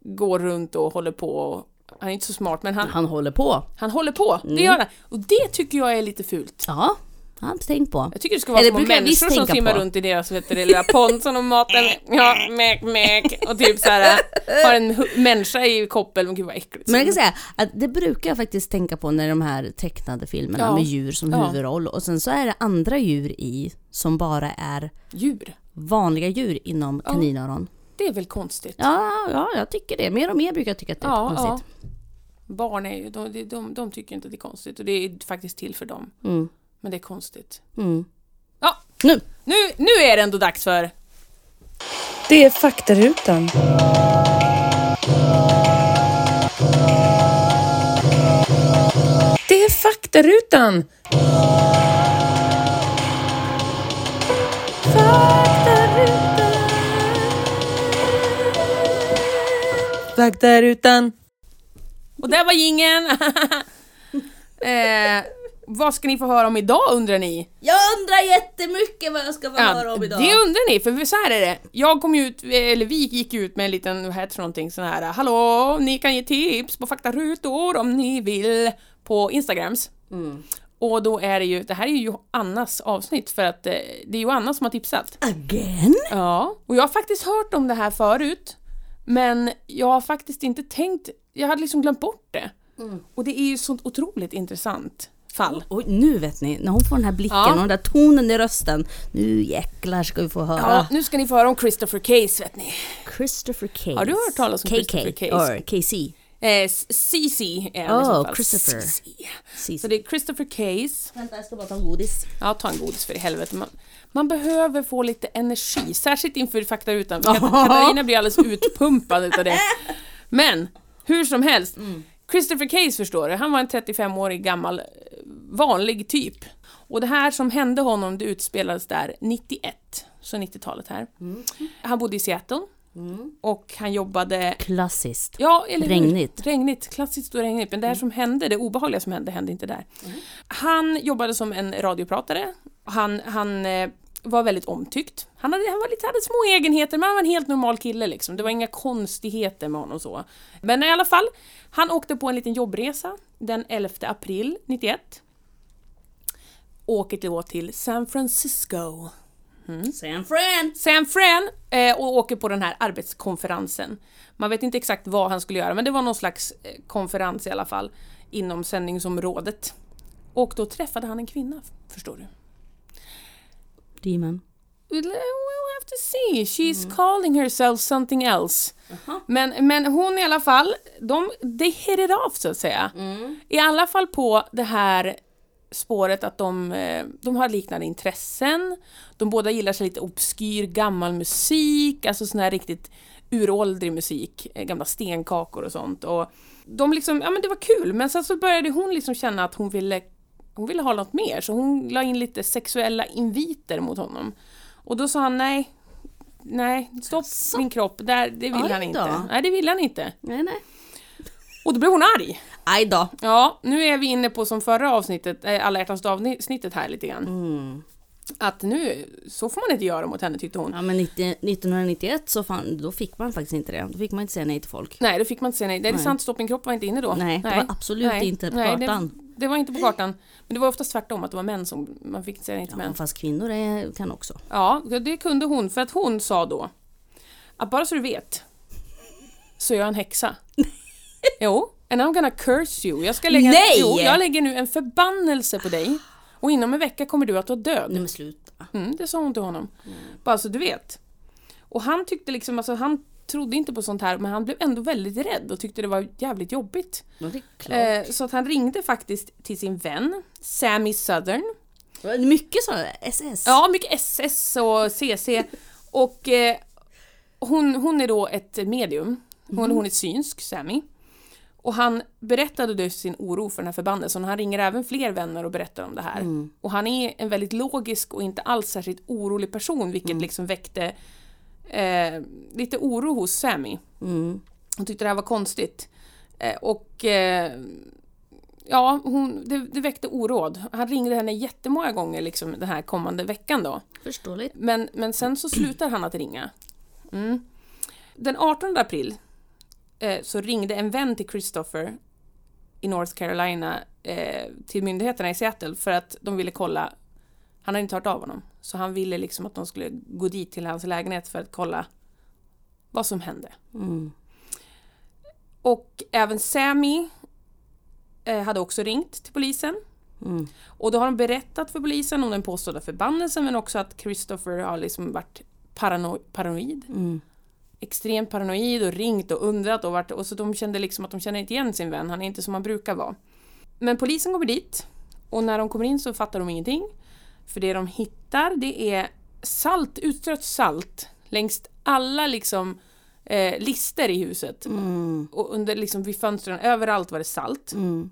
går runt och håller på. Och, han är inte så smart men han, Han håller på. han håller på. Mm. Det gör han. Och det tycker jag är lite fult. Ja, har jag inte tänkt på. Jag tycker det ska vara Eller små människor som simmar på. runt i deras vet du, det lilla pond som de matar. Ja, mek, mek. Och typ så här har en människa i koppel. Men gud vad äckligt. Men jag kan säga att det brukar jag faktiskt tänka på när de här tecknade filmerna Ja. med djur som Ja. huvudroll och sen så är det andra djur i som bara är Djur. vanliga djur inom kaninöron. Det är väl konstigt. Ja, ja, jag tycker det. Mer och mer brukar jag tycka att det är konstigt. Barn är ju, de, de, de, tycker inte att det är konstigt och det är faktiskt till för dem. Mm. Men det är konstigt. Mm. Ja, Nu! nu, nu är det ändå dags för... Det är faktarutan. Det är faktarutan. Faktarutan. Och där var gingen. eh, vad ska ni få höra om idag undrar ni? Jag undrar jättemycket vad jag ska få höra om idag. det undrar ni, för så här är det. Jag kom ju ut, eller vi gick ut med en liten, vad heter någonting, sån här Hallå, ni kan ge tips på faktarutor om ni vill på Instagrams. Mm. Och då är det ju, det här är ju Joannas avsnitt för att eh, det är Joanna som har tipsat. Again? Ja, och jag har faktiskt hört om det här förut. Men jag har faktiskt inte tänkt, jag hade liksom glömt bort det. Mm. Och det är ju sånt otroligt intressant fall. Oj, nu vet ni, när hon får den här blicken Ja. och den där tonen i rösten. Nu jäklar ska vi få höra. Ja, nu ska ni få höra om Christopher Case vet ni. Christopher Case. Har du hört talas om KK, Christopher Case? or KC. Eh, CC är han i Oh, så fall. Christopher. CC. CC. Så det är Christopher Case. Vänta, jag ska bara ta en godis. Ja, ta en godis för i helvete. Man, man behöver få lite energi, särskilt inför faktarutan. Kat- Katarina blir alldeles utpumpad utav det. Men, hur som helst. Christopher Case förstår du, han var en 35-årig gammal eh, vanlig typ. Och det här som hände honom, det utspelades där 91, så 90-talet här. Han bodde i Seattle. Och han jobbade Klassiskt. Ja, eller hur? Regnigt. Regnigt, klassiskt och regnigt. Men det här som hände, det obehagliga som hände, hände inte där. Han jobbade som en radiopratare. Han, han eh, var väldigt omtyckt. Han hade, han var lite, hade små egenheter, men han var en helt normal kille liksom. Det var inga konstigheter med honom så. Men i alla fall, han åkte på en liten jobbresa den 11 april 91. Åker då till San Francisco. San Fran! San Fran eh, och åker på den här arbetskonferensen. Man vet inte exakt vad han skulle göra, men det var någon slags eh, konferens i alla fall inom sändningsområdet. Och då träffade han en kvinna, förstår du. Demon. We'll we'll have to see. She's calling herself something else. Men, men hon i alla fall, de, they hit it off så att säga. I alla fall på det här spåret att de, eh, de har liknande intressen. De båda gillar sig lite obskyr gammal musik, alltså sån här riktigt uråldrig musik, eh, gamla stenkakor och sånt. Och de liksom, ja men det var kul, men sen så började hon liksom känna att hon ville, hon ville ha något mer, så hon la in lite sexuella inviter mot honom. Och då sa han nej, nej, stopp min kropp, där, det vill Aj han då. inte. Nej, det vill han inte. Nej, nej. Och då blev hon arg. Aj då. Ja, nu är vi inne på som förra avsnittet, eh, alla hjärtans avsnittet här lite grann. Mm. Att nu, så får man inte göra mot henne tyckte hon. Ja men 90, 1991 så fan, då fick man faktiskt inte det. Då fick man inte säga nej till folk. Nej, då fick man inte säga nej. Det är Nej. sant, stopp min kropp var inte inne då. Nej, det var absolut inte på kartan. Det, var inte på kartan. Men det var oftast tvärtom, att det var män som, man fick inte säga till Ja, män. fast kvinnor är, kan också. Ja, det kunde hon, för att hon sa då att bara så du vet så är jag en häxa. jo, and I'm gonna curse you. Jag ska lägga, Nej! Jo, jag lägger nu en förbannelse på dig och inom en vecka kommer du att vara död. Nej men sluta. Mm, det sa hon till honom. Bara så du vet. Och han tyckte liksom, alltså han trodde inte på sånt här men han blev ändå väldigt rädd och tyckte det var jävligt jobbigt. Eh, så att han ringde faktiskt till sin vän Sammy Southern. Mycket så, SS. Ja, mycket SS och CC. Och eh, hon, hon är då ett medium. Hon, hon är synsk, Sammy. Och han berättade då sin oro för den här förbannelsen. Han ringer även fler vänner och berättar om det här. Och han är en väldigt logisk och inte alls särskilt orolig person, vilket liksom väckte eh, lite oro hos Sammy. Mm. Hon tyckte det här var konstigt. Eh, och eh, ja, hon, det, det väckte oråd. Han ringde henne jättemånga gånger liksom, den här kommande veckan då. Förståeligt. Men, men sen så slutar han att ringa. Mm. Den 18 april eh, så ringde en vän till Christopher i North Carolina eh, till myndigheterna i Seattle för att de ville kolla. Han hade inte hört av honom. Så han ville liksom att de skulle gå dit till hans lägenhet för att kolla vad som hände. Mm. Och även Sammy eh, hade också ringt till polisen. Mm. Och då har de berättat för polisen om den påstådda förbannelsen men också att Christopher har liksom varit parano paranoid. Mm. Extremt paranoid och ringt och undrat och varit, och så de kände liksom att de känner inte igen sin vän, han är inte som han brukar vara. Men polisen kommer dit och när de kommer in så fattar de ingenting. För det de hittar det är salt, utstrött salt längs alla liksom eh, lister i huset. Mm. Och under liksom vid fönstren, överallt var det salt. Mm.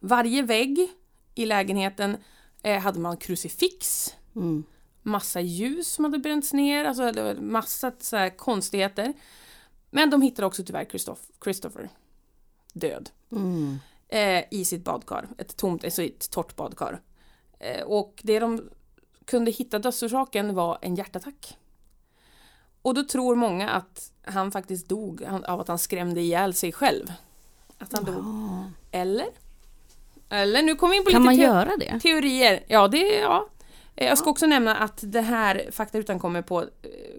Varje vägg i lägenheten eh, hade man krucifix, Mm. massa ljus som hade bränts ner, alltså det var massa så här konstigheter. Men de hittade också tyvärr Christoph- Christopher död Mm. eh, i sitt badkar, ett tomt, alltså ett torrt badkar. Eh, och det de kunde hitta dödsorsaken var en hjärtattack. Och då tror många att han faktiskt dog av att han skrämde ihjäl sig själv. Att han dog. Ja. Eller? Eller, nu kommer vi in på Kan lite man göra det? teorier. Ja, det ja. Eh, Jag ska också nämna att det här faktarutan kommer på eh,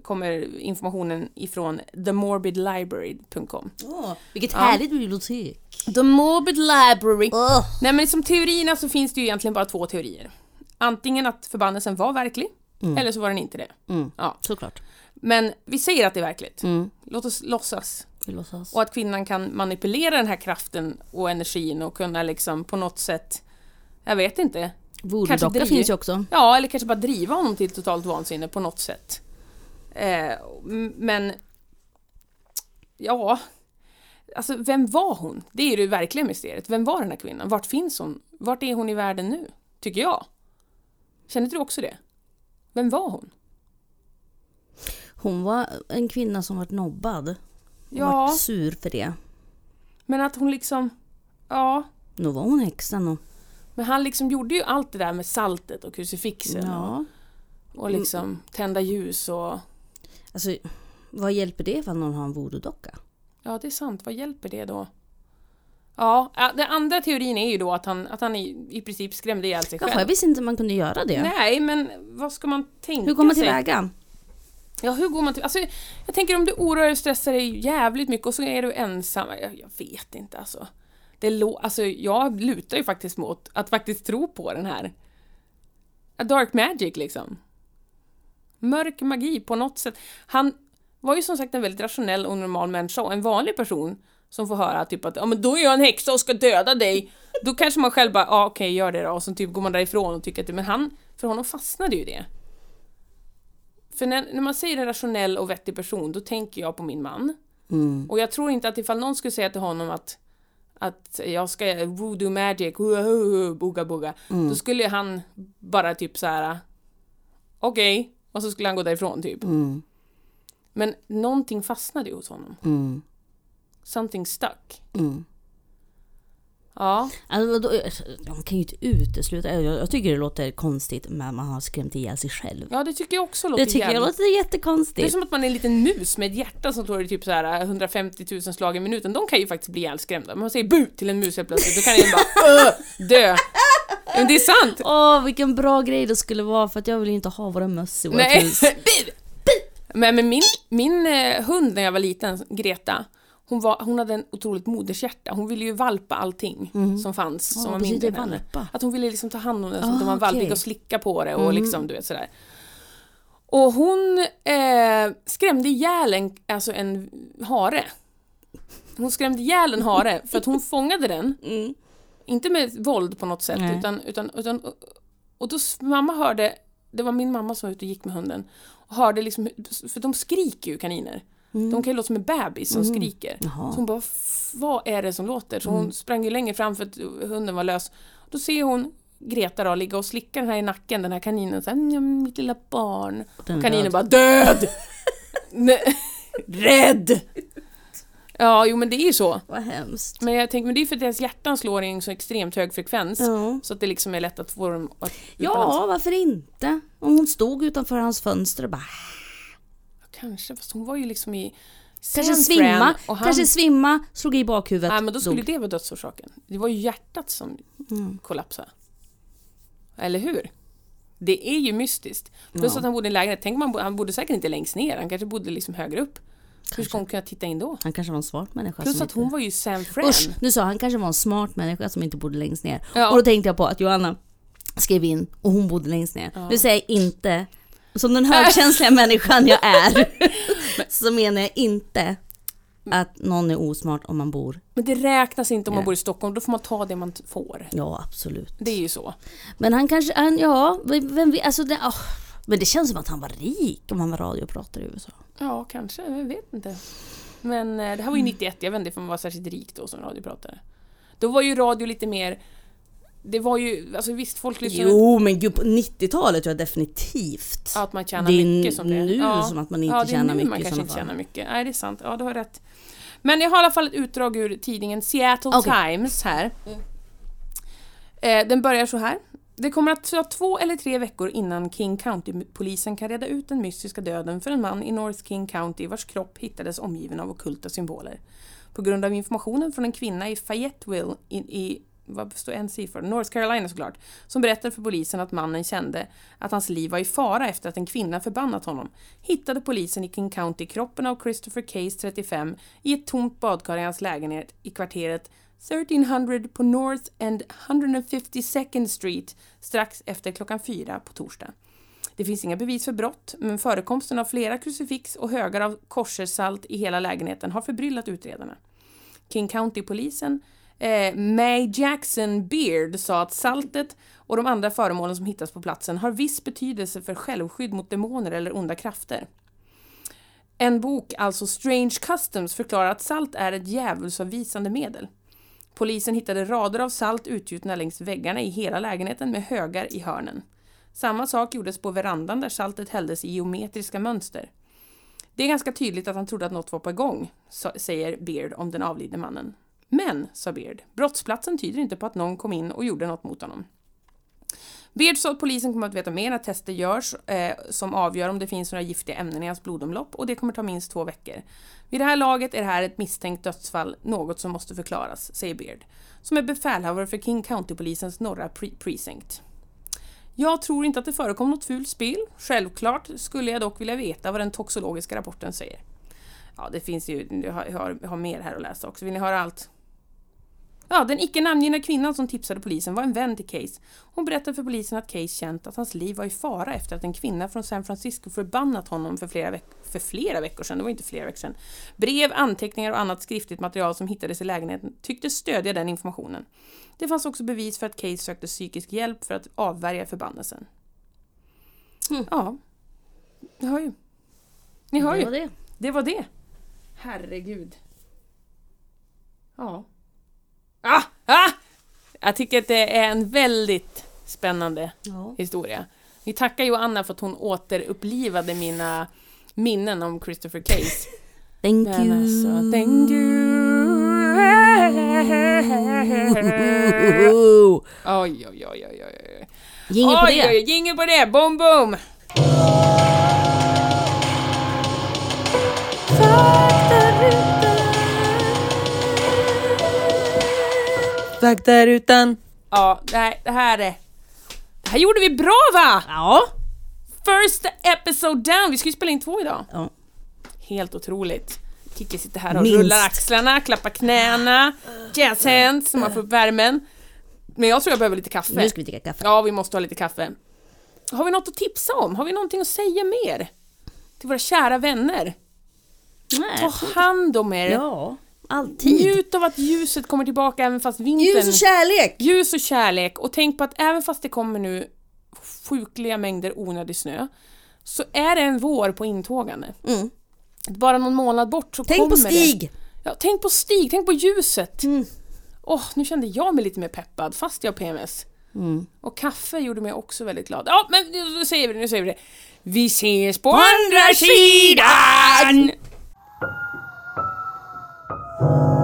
kommer informationen ifrån themorbidlibrary.com. Oh, vilket Ja. härligt bibliotek. The Morbid Library. Oh. Nej men som teorierna så finns det ju egentligen bara två teorier. Antingen att förbannelsen var verklig, Mm. eller så var den inte det. Mm. Ja. Såklart. Men vi säger att det är verkligt. Mm. Låt oss låtsas. Låtsas. Och att kvinnan kan manipulera den här kraften och energin och kunna liksom på något sätt, jag vet inte, Voodoo-docka finns ju också. Ja, eller kanske bara driva honom till totalt vansinne på något sätt. Eh, men... Ja... Alltså, vem var hon? Det är ju det verkliga mysteriet. Vem var den här kvinnan? Vart finns hon? Vart är hon i världen nu? Tycker jag. Känner du också det? Vem var hon? Hon var en kvinna som vart nobbad. Och Ja. vart sur för det. Men att hon liksom... Ja. Nu var hon häxan och... Men han liksom gjorde ju allt det där med saltet och krucifixen Ja. och, och liksom tända ljus och... Alltså, vad hjälper det för att någon har en voodoo-docka? Ja, det är sant. Vad hjälper det då? Ja, den andra teorin är ju då att han, att han i, i princip skrämde ihjäl sig Jaha, jag själv. visste inte man kunde göra det. Nej, men vad ska man tänka Hur går man sig? tillväga? Ja, hur går man till... Alltså, jag tänker om du oroar dig och stressar dig jävligt mycket och så är du ensam. Jag, jag vet inte alltså. Det lå... alltså. Jag lutar ju faktiskt mot att faktiskt tro på den här. A dark magic liksom. Mörk magi på något sätt. Han var ju som sagt en väldigt rationell och normal människa och en vanlig person som får höra typ att ja men då är jag en häxa och ska döda dig. Då kanske man själv bara, ja okej gör det då och så typ går man därifrån och tycker att men han, för honom fastnade ju det. För när, när man säger en rationell och vettig person, då tänker jag på min man. Mm. Och jag tror inte att ifall någon skulle säga till honom att att jag ska voodoo magic, boga boga, Mm. då skulle han bara typ så här. okej, och så skulle han gå därifrån typ. Mm. Men någonting fastnade hos honom. Mm. Something stuck. Mm. Ja, Alltså, vadå, de kan ju inte utesluta, jag, jag tycker det låter konstigt men man har skrämt ihjäl sig själv. ja det tycker jag också låter Det tycker jag jävligt- låter Det är jättekonstigt. som att man är en liten mus med ett hjärta som slår i typ så här 150 000 slag i minuten. De kan ju faktiskt bli ihjälskrämda. Man säger bu till en mus helt plötsligt, då kan den bara "Öh, dö. Men det är sant! Åh, vilken bra grej det skulle vara för att jag vill ju inte ha våra möss i vårt Nej, hus. Men, men min, min eh, hund när jag var liten, Greta, hon, var, hon hade en otroligt modershjärta. Hon ville ju valpa allting som fanns som Vad var mindre henne. Att hon ville liksom ta hand om den som Ah, att de var valpig okej. och slicka på det och liksom du vet sådär. Och hon eh, skrämde ihjäl en, alltså en hare. Hon skrämde ihjäl en hare för att hon fångade den. Mm. Inte med våld på något sätt Nej. utan, utan, utan och då mamma hörde, det var min mamma som var ute och gick med hunden och hörde liksom, för de skriker ju kaniner. De kan ju låta som en bebis som skriker. Mm. Jaha. Så hon bara, "F- vad är det som låter? Så hon sprang ju längre fram för att hunden var lös. Då ser hon Greta då ligga och slicka den här i nacken, den här kaninen såhär, "Mm, mitt lilla barn. Den kaninen död. bara, död! Rädd! Ja, jo men det är ju så. Vad hemskt. Men jag tänker, men det är för att deras hjärtan slår i en så extremt hög frekvens. Ja. Så att det liksom är lätt att få dem att... ja, varför inte? Om hon stod utanför hans fönster och bara Kanske, fast hon var ju liksom i... kanske svimma, han... kanske svimma, slog i bakhuvudet, Nej men då skulle dog. det vara dödsorsaken. Det var ju hjärtat som Mm. kollapsade. Eller hur? Det är ju mystiskt. Plus Ja. att han bodde i en lägenhet. Tänk bo- han bodde säkert inte längst ner, han kanske bodde liksom högre upp. Hur ska hon kunna titta in då? Han kanske var en smart människa Plus att inte... hon var ju San Fran. Usch, nu sa han kanske var en smart människa som inte bodde längst ner. Ja. Och då tänkte jag på att Johanna skrev in och hon bodde längst ner. Nu säger jag inte, som den högkänsliga människan jag är, så menar jag inte att någon är osmart om man bor. Men det räknas inte om man bor i Stockholm, då får man ta det man får. Ja, absolut. Det är ju så. Men han kanske, han, ja, vem vet, alltså det, åh. Men det känns som att han var rik om han var radiopratare i USA. Ja, kanske. Jag vet inte. Men eh, det här var ju 91, jag vet inte om man var särskilt rik då som radiopratare. Då var ju radio lite mer... Det var ju, alltså visst folk lyssnade... Jo, men gud på 90-talet tror jag definitivt. Ja, att man tjänar Det är mycket som det nu ja. som att man inte ja, det är tjänar nu mycket man kanske inte tjänar mycket. Nej, det är sant. Ja, du har rätt. Men jag har i alla fall ett utdrag ur tidningen Seattle Okej. Times här. Eh, den börjar så här. Det kommer att ta två eller tre veckor innan King County-polisen kan reda ut den mystiska döden för en man i North King County vars kropp hittades omgiven av ockulta symboler. På grund av informationen från en kvinna i Fayetteville i, i vad står NC för? North Carolina såklart, som berättade för polisen att mannen kände att hans liv var i fara efter att en kvinna förbannat honom, hittade polisen i King County kroppen av Christopher Case 35 i ett tomt badkar i hans lägenhet i kvarteret 1300 på North and 152nd Street strax efter klockan fyra på torsdag. Det finns inga bevis för brott, men förekomsten av flera krucifix och högar av korsersalt i hela lägenheten har förbryllat utredarna. King County-polisen eh, May Jackson Beard sa att saltet och de andra föremålen som hittas på platsen har viss betydelse för självskydd mot demoner eller onda krafter. En bok, alltså Strange Customs, förklarar att salt är ett djävulsavvisande medel. Polisen hittade rader av salt utgjutna längs väggarna i hela lägenheten med högar i hörnen. Samma sak gjordes på verandan där saltet hälldes i geometriska mönster. Det är ganska tydligt att han trodde att något var på gång, säger Beard om den avlidne mannen. Men, sa Beard, brottsplatsen tyder inte på att någon kom in och gjorde något mot honom. Beard sa att polisen kommer att veta mer när tester görs eh, som avgör om det finns några giftiga ämnen i hans blodomlopp och det kommer ta minst två veckor. Vid det här laget är det här ett misstänkt dödsfall, något som måste förklaras, säger Beard, som är befälhavare för King County-polisens norra pre- precinct. Jag tror inte att det förekom något fult spill. Självklart skulle jag dock vilja veta vad den toxologiska rapporten säger. Ja, det finns ju, jag har, jag har, jag har mer här att läsa också. Vill ni höra allt? Ja, den icke namngivna kvinnan som tipsade polisen var en vän till Case. Hon berättade för polisen att Case känt att hans liv var i fara efter att en kvinna från San Francisco förbannat honom för flera, veck- för flera veckor sedan. Det var inte flera veckor sedan. Brev, anteckningar och annat skriftligt material som hittades i lägenheten tycktes stödja den informationen. Det fanns också bevis för att Case sökte psykisk hjälp för att avvärja förbannelsen. Mm. Ja, ni hör ju. Ni hör Det ju. var det. Det var det. Herregud. Ja. Ah! Ah! Jag tycker att det är en väldigt spännande Ja. historia. Vi tackar Joanna för att hon återupplivade mina minnen om Christopher Case. Thank Men you. alltså, thank you. Oj, oj, oj, oj, oj. Jingel på det. Jingel på det! Boom, boom! Faktarutan. Ja, det här, det här är... Det här gjorde vi bra va? Ja. First episode down! Vi ska ju spela in två idag. Ja. Helt otroligt. Kikki sitter här och Minst. rullar axlarna, klappar knäna, jazz hands, så man får upp värmen. Men jag tror jag behöver lite kaffe. Nu ska vi dricka kaffe. Ja, vi måste ha lite kaffe. Har vi något att tipsa om? Har vi någonting att säga mer? Till våra kära vänner. Nej. Ta hand om er. Ja, alltid. Njut av att ljuset kommer tillbaka även fast vintern... Ljus och kärlek! Ljus och kärlek. Och tänk på att även fast det kommer nu sjukliga mängder onödig snö så är det en vår på intågande. Mm. Bara någon månad bort så Tänk kommer på Stig! Det. Ja, tänk på Stig, tänk på ljuset. Mm. Åh, nu kände jag mig lite mer peppad fast jag har PMS. Mm. Och kaffe gjorde mig också väldigt glad. Ja, men nu säger vi det, nu säger vi det. Vi ses på andra sidan! Thank